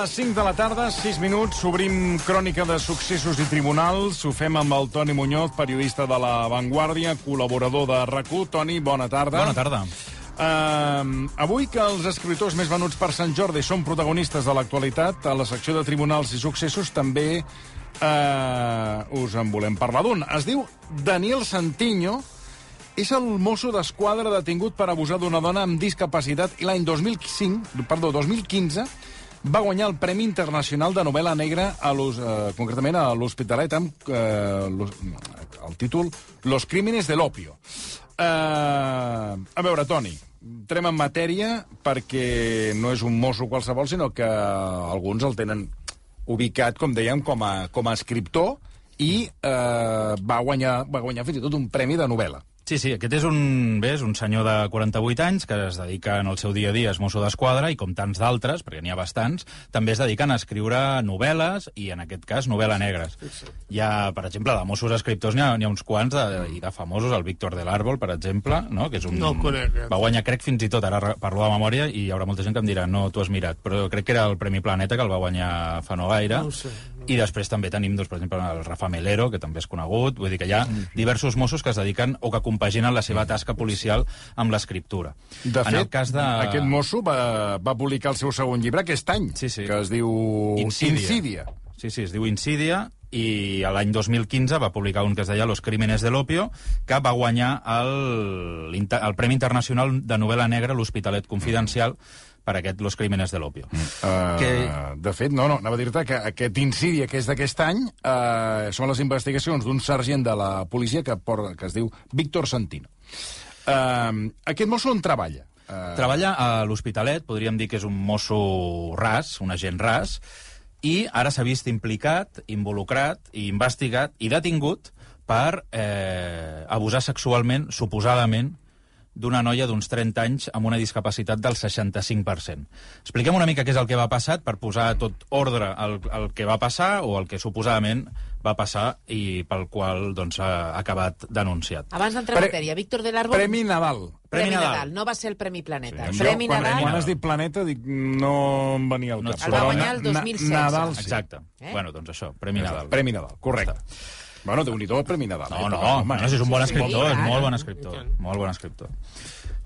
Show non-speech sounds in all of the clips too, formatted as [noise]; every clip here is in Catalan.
les 5 de la tarda, 6 minuts, obrim crònica de successos i tribunals. Ho fem amb el Toni Muñoz, periodista de La Vanguardia, col·laborador de rac Toni, bona tarda. Bona tarda. Uh, avui que els escriptors més venuts per Sant Jordi són protagonistes de l'actualitat, a la secció de tribunals i successos també uh, us en volem parlar d'un. Es diu Daniel Santiño, és el mosso d'esquadra detingut per abusar d'una dona amb discapacitat i l'any 2005, perdó, 2015 va guanyar el Premi Internacional de Novel·la Negra, a eh, concretament a l'Hospitalet, amb eh, el títol Los crímenes de l'opio. Eh, a veure, Toni, entrem en matèria perquè no és un mosso qualsevol, sinó que alguns el tenen ubicat, com dèiem, com a, com a escriptor i eh, va, guanyar, va guanyar fins i tot un premi de novel·la. Sí, sí, aquest és un, bé, és un senyor de 48 anys que es dedica en el seu dia a dia a mosso d'esquadra i com tants d'altres, perquè n'hi ha bastants, també es dediquen a escriure novel·les i en aquest cas novel·la negres. Hi ha, per exemple, de Mossos escriptors n'hi ha, ha uns quants de, i de famosos, el Víctor del Árbol, per exemple, no? que és un... No conec, eh? Va guanyar, crec, fins i tot, ara parlo de memòria i hi haurà molta gent que em dirà no, tu has mirat, però crec que era el Premi Planeta que el va guanyar fa no gaire. No sé. I després també tenim, doncs, per exemple, el Rafa Melero, que també és conegut. Vull dir que hi ha diversos Mossos que es dediquen o que compaginen la seva tasca policial amb l'escriptura. De en fet, el cas de... aquest mosso va, va publicar el seu segon llibre aquest any, Sí, sí. que es diu Insídia. Insídia. Sí, sí, es diu Insídia, i l'any 2015 va publicar un que es deia Los crímenes de l'opio, que va guanyar el, el Premi Internacional de Novel·la Negra, l'Hospitalet Confidencial, per aquest Los crímenes de l'opio. Uh, Que- De fet, no, no, anava a dir-te que aquest Insídia, que és d'aquest any, uh, són les investigacions d'un sergent de la policia que, por, que es diu Víctor Santino. Uh, aquest mosso on treballa? Uh, Treballa a l'Hospitalet, podríem dir que és un mosso ras, un agent ras, i ara s'ha vist implicat, involucrat i investigat i detingut per eh, abusar sexualment, suposadament, d'una noia d'uns 30 anys amb una discapacitat del 65%. Expliquem una mica què és el que va passar per posar tot ordre al, al que va passar o el que suposadament va passar i pel qual doncs, ha acabat denunciat. Abans d'entrar en matèria, Víctor del Árbol... Premi Nadal. Premi Nadal. Nadal. No va ser el Premi Planeta. Això, Premi quan, Nadal... Quan has dit planeta, dic, no em venia al No cap. et El va guanyar el Na- 2016. Nadal, sí. Exacte. Eh? Bueno, doncs això, Premi Nadal. Premi Nadal, correcte. Bueno, déu-n'hi-do, Premi Nadal. No, eh? no, Home, no, si és un bon Sí, escriptor, és molt bon escriptor, molt bon escriptor.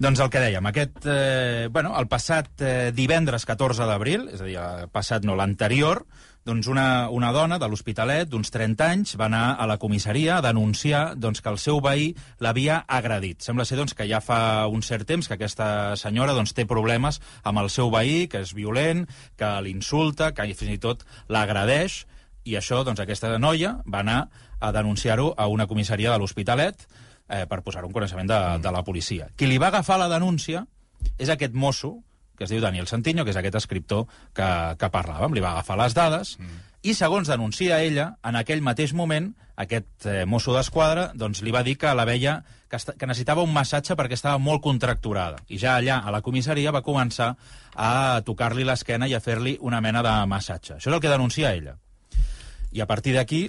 Doncs el que dèiem, aquest, eh, bueno, el passat eh, divendres 14 d'abril, és a dir, el passat no, l'anterior, doncs una, una dona de l'Hospitalet, d'uns 30 anys, va anar a la comissaria a denunciar doncs, que el seu veí l'havia agredit. Sembla ser doncs, que ja fa un cert temps que aquesta senyora doncs, té problemes amb el seu veí, que és violent, que l'insulta, que fins i tot l'agredeix, i això, doncs, aquesta noia va anar a denunciar-ho a una comissaria de l'Hospitalet eh, per posar un coneixement de, de la policia. Qui li va agafar la denúncia és aquest mosso, que es diu Daniel Santiño, que és aquest escriptor que, que parlàvem. Li va agafar les dades mm. i, segons denuncia ella, en aquell mateix moment, aquest eh, mosso d'esquadra doncs, li va dir que la veia que, esta, que necessitava un massatge perquè estava molt contracturada. I ja allà, a la comissaria, va començar a tocar-li l'esquena i a fer-li una mena de massatge. Això és el que denuncia ella. I a partir d'aquí,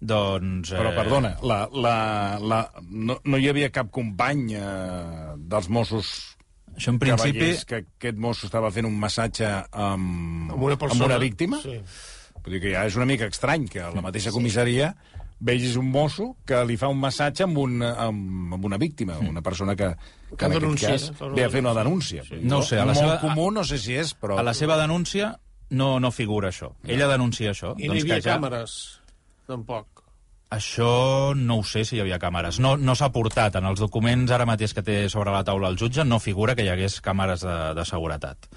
doncs... Però, perdona, la, la, la, no, no hi havia cap company eh, dels Mossos Això en principi... que aquest mosso estava fent un massatge amb, Amb una persona. amb una víctima? Sí. Vull dir que ja és una mica estrany que a la mateixa comissaria vegis un mosso que li fa un massatge amb una, amb, amb una víctima, una persona que, que, Que en aquest cas ve a fer una denúncia. Sí. No ho sé, a la seva- comú, no sé si és, però... A la seva denúncia no, no figura això. Ella denuncia això. I no hi doncs havia que ja... càmeres, tampoc. Això no ho sé si hi havia càmeres. No, no s'ha portat. En els documents ara mateix que té sobre la taula el jutge no figura que hi hagués càmeres de, de seguretat.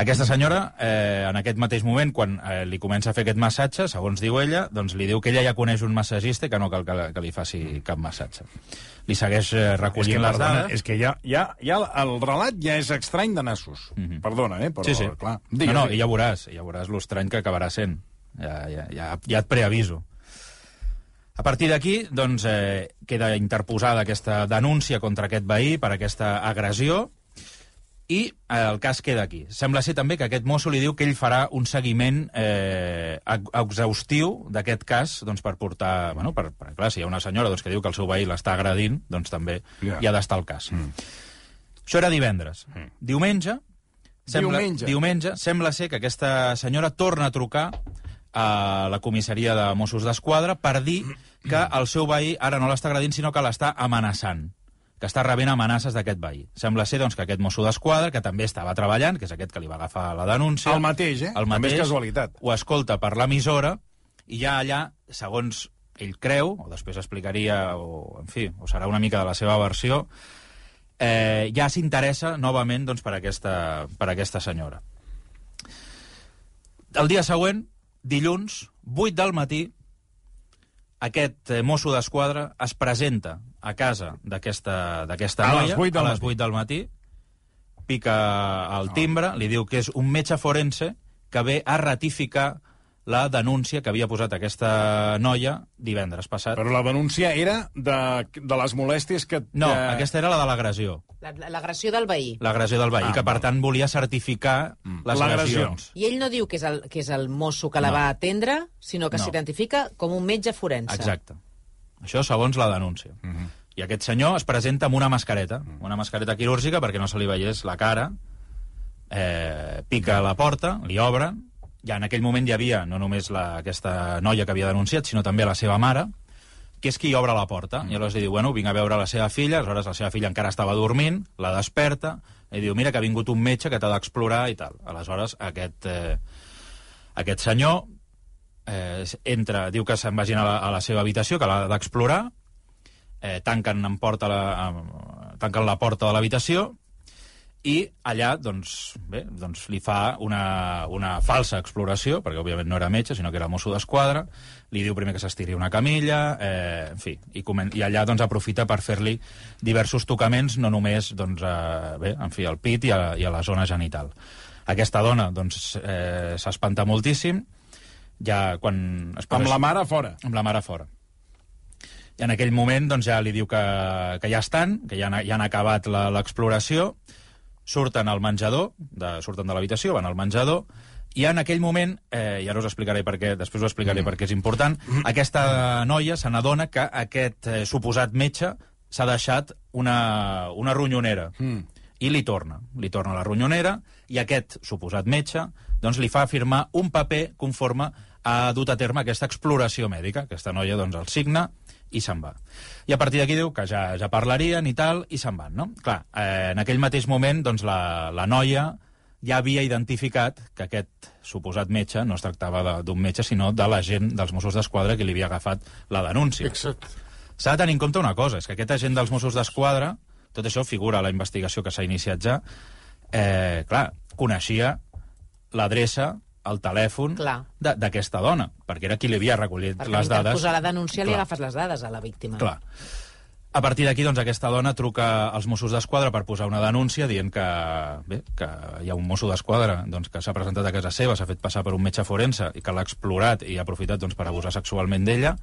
Aquesta senyora, eh, en aquest mateix moment, quan eh, li comença a fer aquest massatge, segons diu ella, doncs li diu que ella ja coneix un massatgista i que no cal que, que li faci cap massatge. Li segueix eh, és que, recollint les perdona, dades. és que ja, ja, ja el relat ja és estrany de nassos. Perdona, eh? Però, sí, sí. clar. no, no, i ja veuràs, ja veuràs l'estrany que acabarà sent. Ja, ja, ja, ja et preaviso. A partir d'aquí, doncs, eh, queda interposada aquesta denúncia contra aquest veí per aquesta agressió i eh, el cas queda aquí. Sembla ser també que aquest mosso li diu que ell farà un seguiment eh, ex- exhaustiu d'aquest cas doncs, per portar... Bueno, per, per, clar, si hi ha una senyora doncs, que diu que el seu veí l'està agredint, doncs també Ja. hi ha d'estar el cas. Mm. Això era divendres. Mm. Diumenge Diumenge. Diumenge. Sembla ser que aquesta senyora torna a trucar a la comissaria de Mossos d'Esquadra per dir que el seu veí ara no l'està agredint, sinó que l'està amenaçant que està rebent amenaces d'aquest veí. Sembla ser doncs, que aquest mosso d'esquadra, que també estava treballant, que és aquest que li va agafar la denúncia... El mateix, eh? El També mateix, és casualitat. Ho escolta per l'emissora i ja allà, segons ell creu, o després explicaria, o, en fi, o serà una mica de la seva versió, eh, ja s'interessa novament doncs, per, aquesta, per aquesta senyora. El dia següent, dilluns, 8 del matí, aquest eh, mosso d'esquadra es presenta a casa d'aquesta d'aquesta A noia les vuit del a les matí. 8 del matí, pica el timbre, li diu que és un metge forense que ve a ratificar la denúncia que havia posat aquesta noia divendres passat. Però la denúncia era de, de les molèsties que... No, que... aquesta era la de l'agressió. La- L'agressió del veí. L'agressió del veí, Ah, que per tant volia certificar les L'agressió. agressions. I ell no diu que és el, que és el mosso que la No. va atendre, sinó que No. s'identifica com un metge forense. Exacte. Això segons la denúncia. Uh -huh. I aquest senyor es presenta amb una mascareta, una mascareta quirúrgica perquè no se li veiés la cara, eh, pica a la porta, li obren, ja en aquell moment hi havia no només la, aquesta noia que havia denunciat, sinó també la seva mare, que és qui obre la porta. I aleshores li diu, bueno, vinc a veure la seva filla, aleshores la seva filla encara estava dormint, la desperta, i diu, mira que ha vingut un metge que t'ha d'explorar i tal. Aleshores, aquest, eh, aquest senyor eh, entra, diu que se'n vagin a la, a la seva habitació, que l'ha d'explorar, eh, tanquen, en porta la, eh, tanquen la porta de l'habitació i allà doncs, bé, doncs li fa una, una falsa exploració, perquè òbviament no era metge, sinó que era mosso d'esquadra, li diu primer que s'estiri una camilla, eh, en fi, i, comen i allà doncs, aprofita per fer-li diversos tocaments, no només doncs, eh, bé, en fi, al pit i a, i a la zona genital. Aquesta dona doncs, eh, s'espanta moltíssim, ja quan... Es Amb la mare fora. amb la mare fora. I en aquell moment doncs, ja li diu que, que ja estan, que ja han, ja han acabat la- l'exploració, surten al menjador, de, surten de l'habitació, van al menjador, i en aquell moment, eh, i ara us explicaré per què, després us explicaré mm. per què és important, aquesta noia se n'adona que aquest eh, suposat metge s'ha deixat una, una ronyonera. Mm. I li torna, li torna la ronyonera, i aquest suposat metge doncs, li fa firmar un paper conforme ha dut a terme aquesta exploració mèdica. Aquesta noia doncs, el signa i se'n va. I a partir d'aquí diu que ja, ja parlarien i tal, i se'n van, no? Clar, eh, en aquell mateix moment, doncs, la, la noia ja havia identificat que aquest suposat metge no es tractava d'un metge, sinó de l'agent dels Mossos d'Esquadra que li havia agafat la denúncia. Exacte. S'ha de tenir en compte una cosa, és que aquest agent dels Mossos d'Esquadra, tot això figura a la investigació que s'ha iniciat ja, eh, clar, coneixia l'adreça, el telèfon d'aquesta dona, perquè era qui li havia recollit Perquè les dades. posar la denúncia li Clar. agafes les dades a la víctima. Clar. A partir d'aquí, doncs, aquesta dona truca als Mossos d'Esquadra per posar una denúncia dient que, bé, que hi ha un mosso d'Esquadra doncs, que s'ha presentat a casa seva, s'ha fet passar per un metge forense i que l'ha explorat i ha aprofitat doncs, per abusar sexualment d'ella.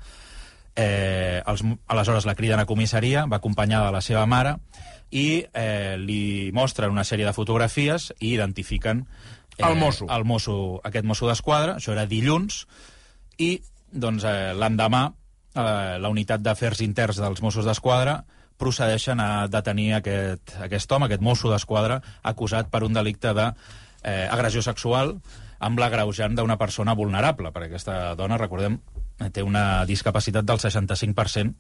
Eh, els, aleshores la criden a comissaria, va acompanyada de la seva mare i eh, li mostren una sèrie de fotografies i identifiquen eh, El mosso. el mosso, aquest mosso d'esquadra, això era dilluns, i doncs, eh, l'endemà eh, la unitat d'afers interns dels Mossos d'Esquadra procedeixen a detenir aquest, aquest home, aquest mosso d'esquadra, acusat per un delicte de eh, sexual amb l'agreujant d'una persona vulnerable, perquè aquesta dona, recordem, té una discapacitat del 65%,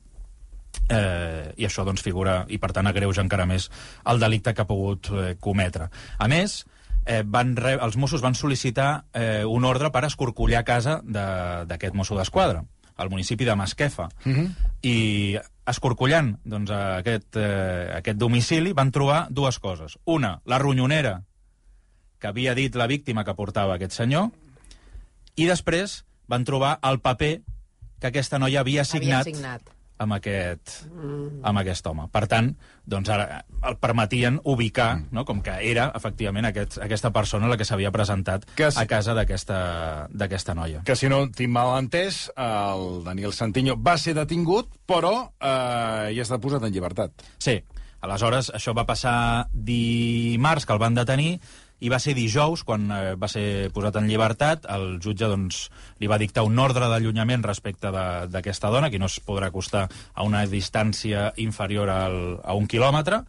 eh, i això doncs figura, i per tant agreuja encara més el delicte que ha pogut eh, cometre. A més, eh, van re... els Mossos van sol·licitar eh, un ordre per escorcollar casa de- d'aquest mosso d'esquadra al municipi de Masquefa. Mm -hmm. I escorcollant doncs, aquest, eh, aquest domicili van trobar dues coses. Una, la ronyonera que havia dit la víctima que portava aquest senyor, i després van trobar el paper que aquesta noia havia signat, Havia signat. Amb aquest, amb aquest home. Per tant, doncs ara el permetien ubicar, no? com que era, efectivament, aquest, aquesta persona la que s'havia presentat Que es- a casa d'aquesta d'aquesta noia. Que si no tinc mal entès, el Daniel Santiño va ser detingut, però eh, ja està posat en llibertat. Sí, aleshores això va passar dimarts, que el van detenir, i va ser dijous, quan eh, va ser posat en llibertat, el jutge doncs, li va dictar un ordre d'allunyament respecte de- d'aquesta dona, que no es podrà acostar a una distància inferior al, a un quilòmetre,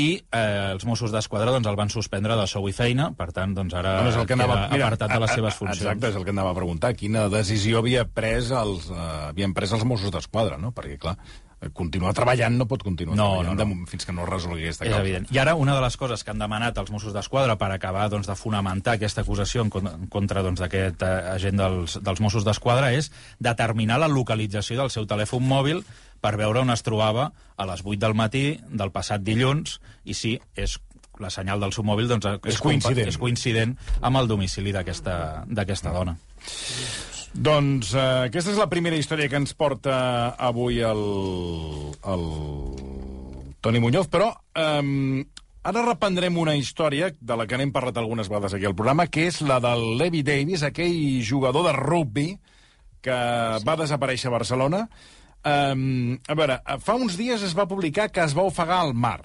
i eh, els Mossos d'Esquadra doncs, el van suspendre de sou i feina, per tant, doncs, ara Bueno, és el que anava, queda apartat de les a- a- seves funcions. Exacte, és el que anava a preguntar. Quina decisió havia pres els, uh, havien pres els Mossos d'Esquadra, no? Perquè, clar, eh, continuar treballant no pot continuar No, treballant no, no. de fins que no es resolgui aquesta És causa. evident. I ara una de les coses que han demanat els Mossos d'Esquadra per acabar doncs, de fonamentar aquesta acusació en con- en contra doncs, d'aquest eh, agent dels, dels Mossos d'Esquadra és determinar la localització del seu telèfon mòbil per veure on es trobava a les 8 del matí del passat dilluns i si és la senyal del seu mòbil doncs, és, compa- coincident. és coincident amb el domicili d'aquesta dona. Doncs eh, aquesta és la primera història que ens porta avui el, el Toni Muñoz, però eh, ara reprendrem una història de la que n'hem parlat algunes vegades aquí al programa, que és la del Levi Davis, aquell jugador de rugby que va desaparèixer a Barcelona. Um, a veure, fa uns dies es va publicar que es va ofegar al mar.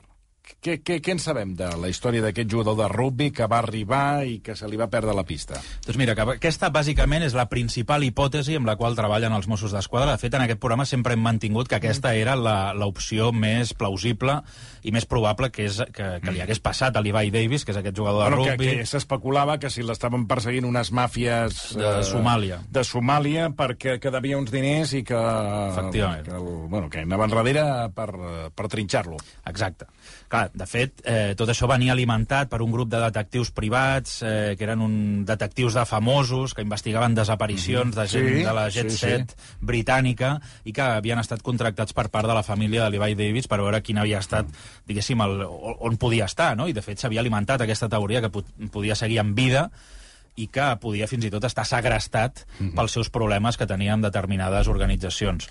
Què, què, què en sabem de la història d'aquest jugador de rugby que va arribar i que se li va perdre la pista? Doncs mira, que aquesta bàsicament és la principal hipòtesi amb la qual treballen els Mossos d'Esquadra. De fet, en aquest programa sempre hem mantingut que aquesta era la- l'opció més plausible i més probable que, és, que, que li hagués passat a l'Ibai Davis, que és aquest jugador de Bueno, que, rugby. que s'especulava que si l'estaven perseguint unes màfies... De eh, Somàlia. De Somàlia, perquè que devia uns diners i que... Efectivament. Que, el, bueno, que anava enrere per, per trinxar-lo. Exacte. Clar, de fet, eh, tot això venia alimentat per un grup de detectius privats, eh, que eren un detectius de famosos, que investigaven desaparicions de gent Sí, de la Jet sí, Set britànica i que havien estat contractats per part de la família de l'Ibai Davis per veure quin havia estat, diguéssim, el, on podia estar, no? I, de fet, s'havia alimentat aquesta teoria que podia seguir en vida i que podia fins i tot estar segrestat pels seus problemes que tenia amb determinades organitzacions.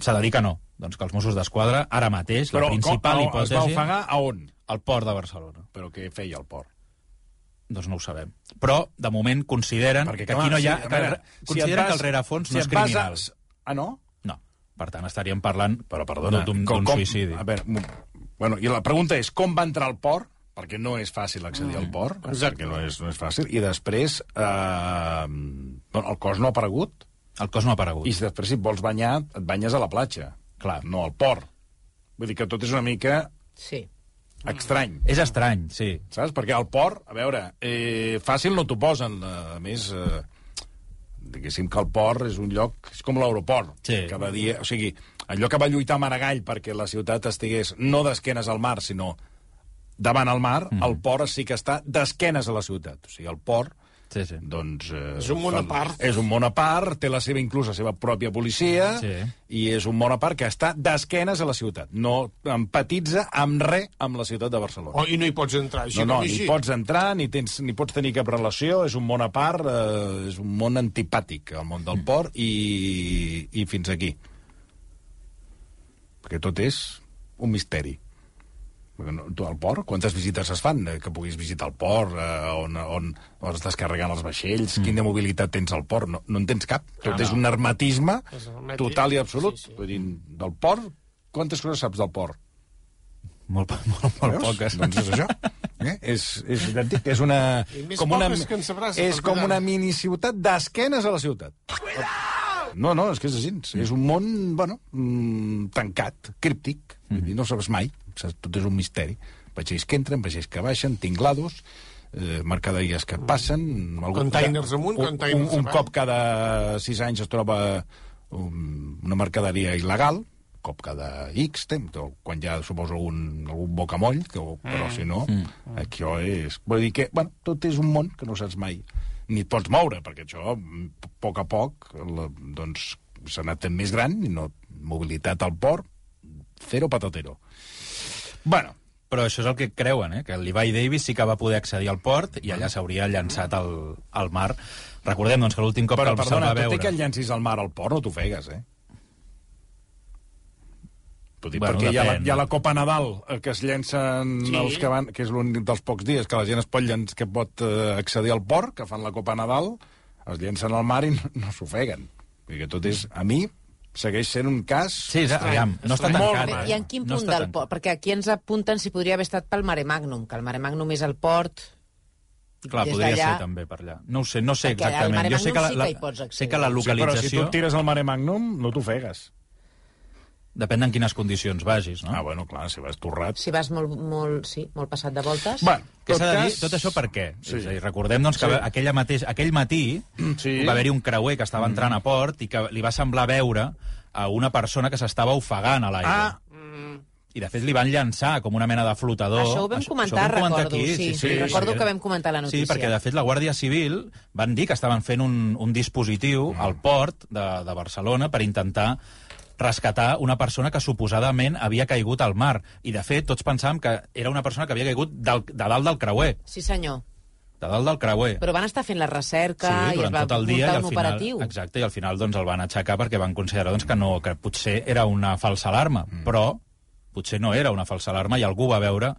S'ha de dir que no. Doncs que els Mossos d'Esquadra, ara mateix, la principal com, hipòtesi... es va ofegar a on? al port de Barcelona. Però què feia el port? Doncs no ho sabem. Però, de moment, consideren Perquè, que clar, aquí no hi ha... si- a que, veure, si consideren et vas- que el rerefons si no és criminal. bases- Ah, no? No. Per tant, estaríem parlant Però, perdona, d'un com- d'un suïcidi. A veure, bueno, i la pregunta és com va entrar al port? Perquè no és fàcil accedir al port, Exacte. perquè no és, no és fàcil. I després, eh, bueno, el cos no ha aparegut. El cos no ha aparegut. I si després, si et vols banyar, et banyes a la platja. Clar. No al port. Vull dir que tot és una mica Sí. estrany. És estrany, sí. Saps? Perquè al port, a veure, eh, fàcil no t'ho posen. eh, A més, eh, diguéssim que el port és un lloc... És com l'aeroport. Sí. Cada dia... O sigui, allò que va lluitar Maragall perquè la ciutat estigués no d'esquenes al mar, sinó davant el mar, mm. el port sí que està d'esquenes a la ciutat. O sigui, el port Sí, sí. doncs... Eh, És un món a part. És un món a part, té la seva, inclús la seva pròpia policia, Sí. i és un món a part que està d'esquenes a la ciutat. No empatitza amb res amb la ciutat de Barcelona. Oh, I no hi pots entrar així no, no, ni així. pots entrar, ni, tens, ni pots tenir cap relació, és un món a part, eh, és un món antipàtic, el món del port, i, i fins aquí. Perquè tot és un misteri. Tu al port, quantes visites es fan eh, que puguis visitar el port, eh, on, on, on es descarregant els vaixells, mm. quina mobilitat tens al port? No, no en tens cap. Tot Ah, és no. un hermetisme És total i absolut. Sí, sí. Vull dir, del port, quantes coses saps del port? Molt, po- molt, molt Veus? poques. Doncs és això. [laughs] Eh? És, és idèntic, és una... Com una, és com cuidar. una miniciutat d'esquenes a la ciutat. No, no, és que és així. És un món, bueno, mm, tancat, críptic. Vull dir, no saps mai. Saps? Tot és un misteri. Vaixells que entren, vaixells que baixen, tinglados, eh, mercaderies que passen... Algun, Containers amunt, un, containers un, un cop cada sis anys es troba um, una mercaderia il·legal, cop cada X temps, o quan ha, suposo, algun, algun bocamoll, que, però si no, això és... Vull dir que, bueno, tot és un món que no saps mai. Ni et pots moure, perquè això, mm, a poc a poc, la, doncs, s'ha anat més gran, i no, mobilitat al port, cero patatero. Bueno, Però això és el que creuen, eh? que l'Ibai Davis sí que va poder accedir al port i allà s'hauria llançat al, al mar. Recordem doncs, que l'últim cop però, que el perdona, va tot veure... i que el llencis al mar al port, no t'ofegues, eh? Vull dir, Bueno, perquè hi ha, la, hi ha la Copa Nadal, eh, que es llencen Sí. els que van, que és l'únic dels pocs dies que la gent es pot, llenç, que pot eh, accedir al port, que fan la Copa Nadal, es llencen al mar i no, no s'ofeguen. Vull que tot és, a mi, segueix sent un cas... Sí, és, aviam, no està tancat. eh? I en quin No punt està del port? Perquè aquí ens apunten si podria haver estat pel Mare Magnum, que el Mare Magnum és el port... Clar, podria ser també per allà. No ho sé, no sé Perquè exactament. Jo sé que la, Magnum sí la, que hi pots sé que la Sí, però si tu localització... tires al Mare Magnum, no t'ofegues. Depèn en quines condicions vagis, no? Ah, bueno, clar, si vas torrat... Si vas molt, molt, sí, molt passat de voltes... Bueno, Què s'ha de dir? Tot això per què? Sí. Sí. És a dir, recordem doncs, que Sí. sí. aquella mateix, aquell matí Sí. [clears throat] sí. va haver-hi un creuer que estava entrant a port i que li va semblar veure a una persona que s'estava ofegant a l'aigua. Ah, I, de fet, li van llançar com una mena de flotador. Això ho vam comentar, ho vam recordo, aquí, sí, sí, recordo sí. que vam comentar la notícia. Sí, perquè, de fet, la Guàrdia Civil van dir que estaven fent un, un dispositiu al port de, de Barcelona per intentar rescatar una persona que suposadament havia caigut al mar. I, de fet, tots pensàvem que era una persona que havia caigut del, de dalt del creuer. Sí, senyor. De dalt del creuer. Però van estar fent la recerca sí, i es va tot el dia muntar i al un final, operatiu. exacte, i al final doncs, el van aixecar perquè van considerar doncs, que, no, que potser era una falsa alarma, mm. però potser no era una falsa alarma i algú va veure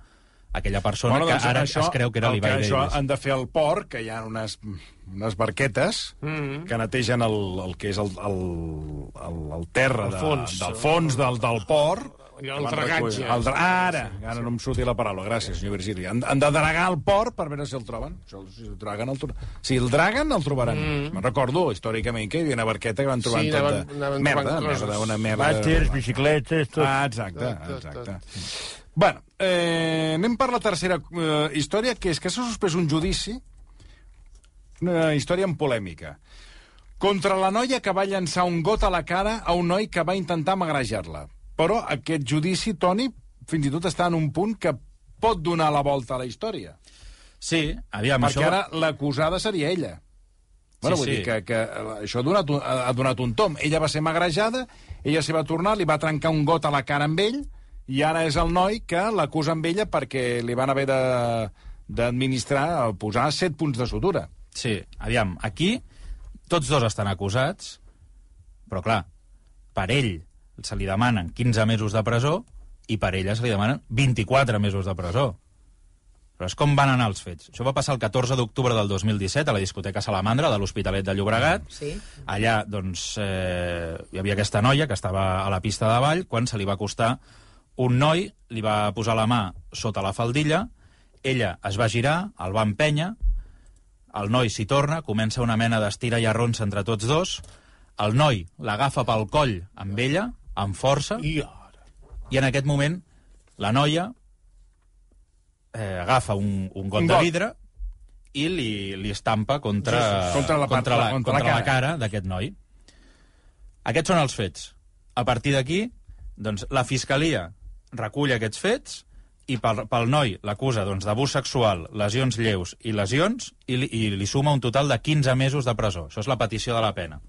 aquella persona bueno, que ara es creu que era el l'Ibai que això Davis. han de fer al port, que hi ha unes, unes barquetes mm -hmm. que netegen el, el que és el, el, el, el terra El de, fons. del fons del, del port. I el dragatge. El ara, ara no em surti la paraula, gràcies, senyor Virgili. Han, han de dragar el port per veure si el troben. Això, Si el draguen, el, tro- si el draguen, el trobaran. Mm. Me'n recordo, històricament, que hi havia una barqueta que van trobar Sí, tot anaven- de... anaven merda, merda, una merda... Vàters, bicicletes, tot. Ah, exacte, Tot, tot, exacte. tot. Bueno, eh, anem per la tercera eh, història, que és que s'ha suspès un judici, una història en polèmica, contra la noia que va llançar un got a la cara a un noi que va intentar magrejar-la. Però aquest judici, Toni, fins i tot està en un punt que pot donar la volta a la història. Sí, aviam, perquè això... ara l'acusada seria ella. Bueno, Sí, vull sí. dir que, que això ha donat, un, ha donat un tom. Ella va ser magrejada, ella s'hi va tornar, li va trencar un got a la cara amb ell, i ara és el noi que l'acusa amb ella perquè li van haver de- d'administrar, posar set punts de sutura. Sí, aviam, aquí tots dos estan acusats, però clar, per ell se li demanen 15 mesos de presó i per ella se li demanen 24 mesos de presó. Però és com van anar els fets. Això va passar el 14 d'octubre del 2017 a la discoteca Salamandra de l'Hospitalet de Llobregat. Sí. Allà, doncs, eh, hi havia aquesta noia que estava a la pista de ball quan se li va acostar un noi, li va posar la mà sota la faldilla, ella es va girar, el va empènyer, el noi s'hi torna, comença una mena d'estira i arronsa entre tots dos, el noi l'agafa pel coll amb ella, amb força, I ara... i en aquest moment la noia eh, agafa un, un got Un de vidre i li, li estampa contra, Sí, sí, contra la part- contra la, contra contra la la cara d'aquest noi. Aquests són els fets. A partir d'aquí, doncs, la Fiscalia recull aquests fets i pel, pel noi l'acusa doncs, d'abús sexual, lesions lleus i lesions i li, i li suma un total de 15 mesos de presó. Això és la petició de la pena.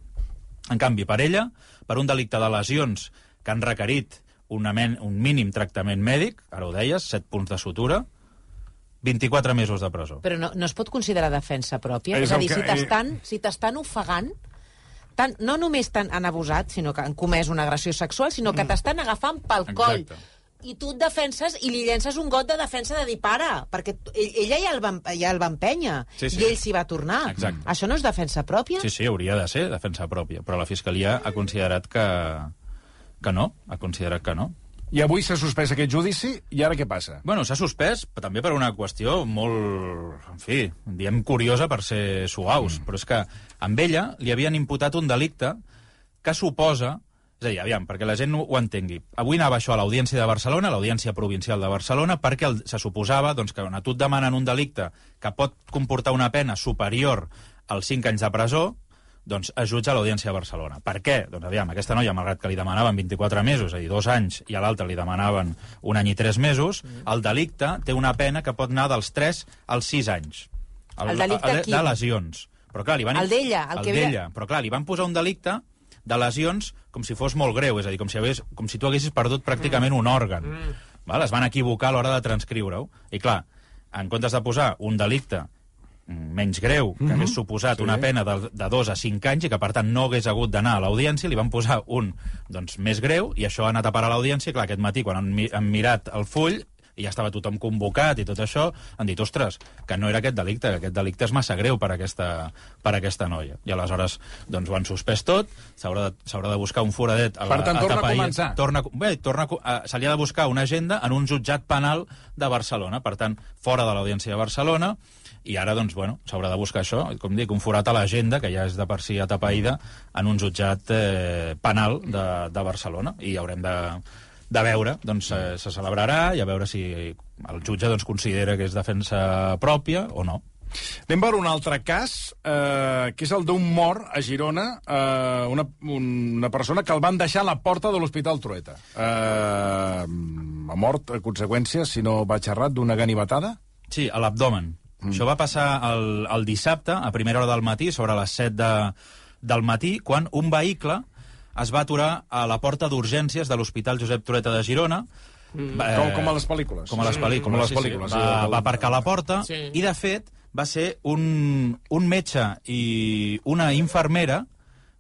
En canvi, per ella, per un delicte de lesions que han requerit una men, un mínim tractament mèdic, ara ho deies, 7 punts de sutura, 24 mesos de presó. Però no, no es pot considerar defensa pròpia? És És, a dir, que- si t'estan si t'estan ofegant, tant, no només t'han han abusat, sinó que han comès una agressió sexual, sinó que t'estan agafant pel coll. Exacte. I tu et defenses i li llences un got de defensa de dir para, perquè ella ja el va, ja el va empènyer Sí, sí. i ell s'hi va tornar. Exacte. Això no és defensa pròpia? Sí, sí, hauria de ser defensa pròpia, però la Fiscalia ha considerat que, que no, ha considerat que no. I avui s'ha suspès aquest judici, i ara què passa? Bueno, s'ha suspès també per una qüestió molt, en fi, diem curiosa per ser suaus, mm. però és que amb ella li havien imputat un delicte que suposa és a dir, aviam, perquè la gent ho ho entengui. Avui anava això a l'Audiència de Barcelona, a l'Audiència Provincial de Barcelona, perquè el, se suposava doncs, que quan a tu et demanen un delicte que pot comportar una pena superior als 5 anys de presó, doncs es jutja a l'Audiència de Barcelona. Per què? Doncs aviam, aquesta noia, malgrat que li demanaven 24 mesos, és a dir, dos anys, i a l'altra li demanaven un any i tres mesos, el delicte té una pena que pot anar dels 3 als 6 anys. El delicte de, quin? de lesions. Però clar, li van... El d'ella, el el que d'ella. Però clar, li van posar un delicte de lesions com si fos molt greu, és a dir, com si, hagués, com si tu haguessis perdut pràcticament un òrgan. Mm. Val? Es van equivocar a l'hora de transcriure-ho. I clar, en comptes de posar un delicte mm, menys greu, que hagués suposat Sí. una pena de, de 2 a 5 anys i que, per tant, no hagués hagut d'anar a l'audiència, li van posar un doncs, més greu i això ha anat a parar a l'audiència i, clar, aquest matí, quan han, mi han mirat el full, i ja estava tothom convocat i tot això, han dit, ostres, que no era aquest delicte, que aquest delicte és massa greu per a aquesta, per a aquesta noia. I aleshores, doncs, ho han suspès tot, s'haurà de, de buscar un foradet a, la, Per tant, torna a començar. Torna, bé, torna, a a- se li ha de buscar una agenda en un jutjat penal de Barcelona, per tant, fora de l'Audiència de Barcelona, i ara, doncs, bueno, s'haurà de buscar això, com dic, un forat a l'agenda, que ja és de per si atapeïda, en un jutjat eh, penal de, de Barcelona, i haurem de, de veure, doncs eh, se celebrarà, i a veure si el jutge doncs, considera que és defensa pròpia o no. Anem per un altre cas, eh, que és el d'un mort a Girona, eh, una, una persona que el van deixar a la porta de l'Hospital Trueta. Eh, ha mort a conseqüència, si no vaig errat, d'una ganivetada? Sí, a l'abdomen. Mm. Això va passar el, el dissabte, a primera hora del matí, sobre les 7 de, del matí, quan un vehicle es va aturar a la porta d'urgències de l'Hospital Josep Trueta de Girona. Mm. Com, com a les pel·lícules. Com a les pel·lícules, Com a les sí, sí. pel·lícules. Va, sí, va aparcar a la porta Sí. i, de fet, va ser un, un metge i una infermera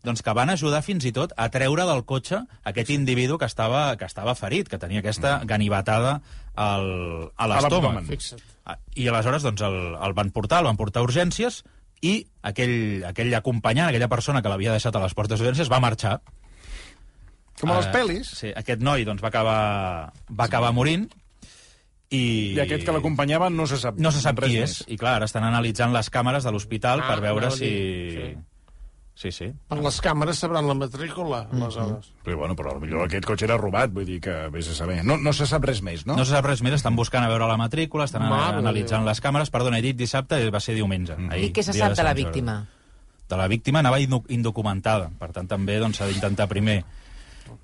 doncs que van ajudar fins i tot a treure del cotxe aquest individu que estava, que estava ferit, que tenia aquesta ganivetada al, a l'estómac. Ah, I aleshores doncs, el, el van portar, el van portar a urgències i aquell, aquell acompanyant, aquella persona que l'havia deixat a les portes d'urgències va marxar. Com a les Eh, pel·lis. Sí, aquest noi doncs, va, acabar, va acabar morint i... I aquest que l'acompanyava no se sap No se sap res qui més. és. I clar, ara estan analitzant les càmeres de l'hospital Ah, per veure a si... dir, Sí, sí. Per les càmeres sabran la matrícula, aleshores. Però, bueno, però potser aquest cotxe era robat, vull dir que vés a saber. No, no se sap res més, no? No se sap res més, estan buscant a veure la matrícula, estan Mare de analitzant Déu. les càmeres. Perdona, he dit dissabte, va ser diumenge. Ahir, I què se sap de la Sant Jordi. víctima? De la víctima anava indoc- indocumentada. Per tant, també doncs, s'ha d'intentar primer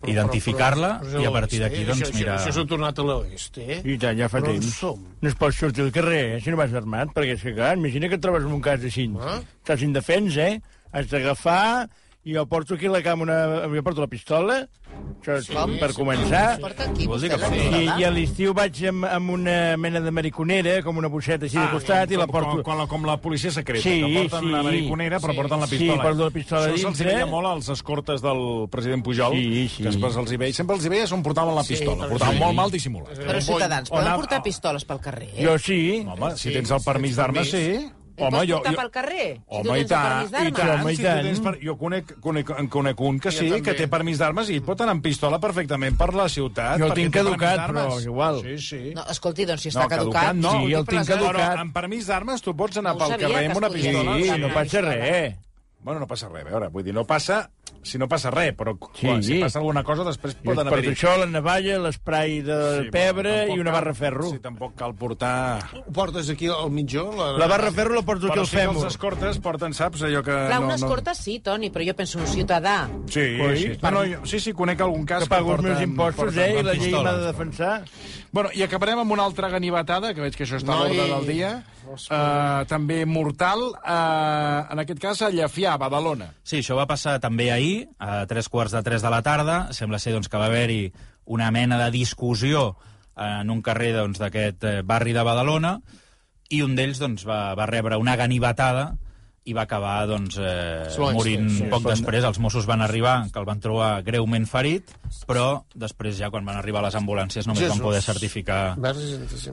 identificar-la i a partir d'aquí, doncs, això, mirar... Això, això s'ha tornat a l'oest, eh? I tant, ja fa Però temps. som? No es pot sortir al carrer, eh, si no vas armat, perquè és que, clar, imagina que et trobes en un cas així. Ah. Estàs indefens, eh? Has d'agafar... I jo porto aquí la cama una... Jo porto la pistola, això sí, per començar. Porta aquí, Vols dir vostè, que la porta- I? I a l'estiu vaig amb, amb una mena de mariconera, com una boixeta així de costat, i la com, porto... Com, com, la, com la policia secreta, Sí, que porten sí. una mariconera però Sí. porten la Sí, pistola. porto la pistola Això se'ls veia molt als escortes del president Pujol, Sí, sí. que sempre se'ls hi veia, sempre els hi veia on portaven la pistola. però portaven sí. molt mal dissimulat. Però, ciutadans, poden portar pistoles pel carrer? Jo sí. Home, si Sí, tens el permís d'armes, sí. I Home, pots jo, portar jo, pel carrer? Si tu Home, i tens el tant, permís i tant, Home, i si tant. tu tens per... Jo conec, conec, en conec un que Jo sí, també. que té permís d'armes i pot anar amb pistola perfectament per la ciutat. Jo el tinc caducat, però igual. Sí, sí. No, escolti, doncs si No, està caducat... caducat no. Sí, el tinc caducat. Però amb permís d'armes tu pots anar No pel carrer que amb una pistola. Sí, no passa res. Bueno, no passa res, a veure, vull dir, no passa... Si no passa res, però Sí. quan, si passa alguna cosa, després I poden per haver-hi... això la navalla, l'esprai de Sí, pebre i una cal- barra ferro. Sí, tampoc cal portar... Ho portes aquí al mitjó? La, La barra ferro la porto aquí Però al sí que els fèmur. escortes porten, saps, allò que... Clar, no, unes no... cortes sí, Toni, però jo penso un ciutadà. Sí, Pues sí, sí. no, no, jo, sí, sí, conec algun cas Que pago els meus impostos, porten eh? I la llei m'ha de defensar. Bueno, i acabarem amb una altra ganivetada, que veig que això està a Noi. l'ordre del dia. Uh, també mortal, uh, en aquest cas a Llefià, a Badalona. Sí, això va passar també ahir, a tres quarts de tres de la tarda. Sembla ser doncs, que va haver-hi una mena de discussió en un carrer doncs, d'aquest doncs, barri de Badalona i un d'ells doncs, va, va rebre una ganivetada i va acabar doncs, eh, morint sí, poc són- després. Els Mossos van arribar, que el van trobar greument ferit, però després ja quan van arribar les ambulàncies només Jesús. van poder certificar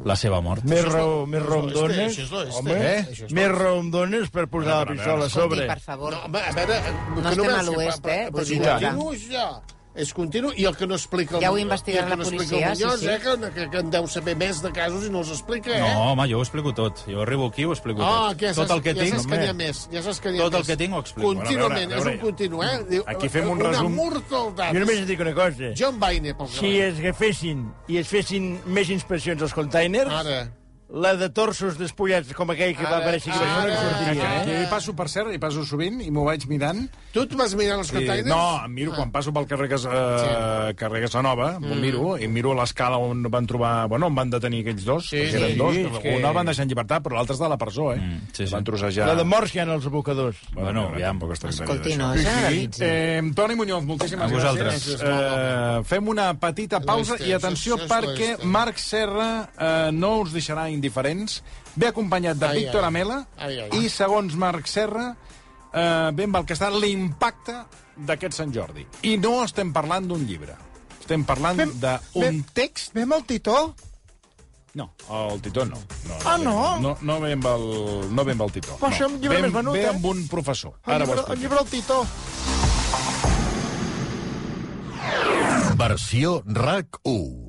la seva mort. Més, raó, més raó em dones, home, eh? eh? Més l'oeste. raó em dones per posar la pistola a Escolti, sobre. per favor. No, home, a veure... No estem a l'oest, però- eh, Però si presidenta. continu és ja. És continu, i el que no explica... el Ja ho investigarà el la no explica policia, el Muñoz, sí, sí. Eh, que, que, que en deu saber més de casos i no els explica, eh? No, home, jo ho explico tot. Jo arribo aquí i ho explico Ah, tot. que ja tot el que ja tinc... saps que n'hi ha més. Ja saps que n'hi ha Tot el més. que tinc ho explico. Contínuament, veure, a és veure. un continu, eh? Diu, Aquí fem un una resum. mortaldat. Jo només et dic una cosa. John Baine, pel Si es agafessin i es fessin més inspeccions als containers, Ara. La de torsos despullats com aquell que va Ara, aparèixer aquí ara. Que, sortiria, que eh? hi passo, per cert, hi passo sovint i m'ho vaig mirant. Tu et vas mirar els I, containers? no, em miro, quan passo pel carrer, Casa, uh, carrer Casanova, mm. miro, i miro l'escala on van trobar... Bueno, on van detenir aquells dos, Sí, perquè sí, eren dos. sí, que- Un el van deixar en llibertat, però l'altre és de la presó, eh? Mm, sí, sí. Van trossejar... La de morts hi ha als abocadors. Bueno, ja, aviam. tampoc es tracta Escolti, no generalitzi. Eh, Toni Muñoz, moltíssimes A vosaltres. gràcies. Eh, fem una petita pausa i atenció perquè l'oeste. Marc Serra eh, no us deixarà indiferents. Ve acompanyat de Ai, Víctor ai. Amela Ai, ai. i, segons Marc Serra, eh, ben val que està l'impacte d'aquest Sant Jordi. I no estem parlant d'un llibre. Estem parlant d'un text Vem el Titó? No. El Titó no. no Ah, ve- no? No, no ve amb el, no ve amb el Titó. Ser no. un llibre ve, més venut, ve eh? amb un professor. El Ara llibre, el llibre del Tito. Versió RAC 1.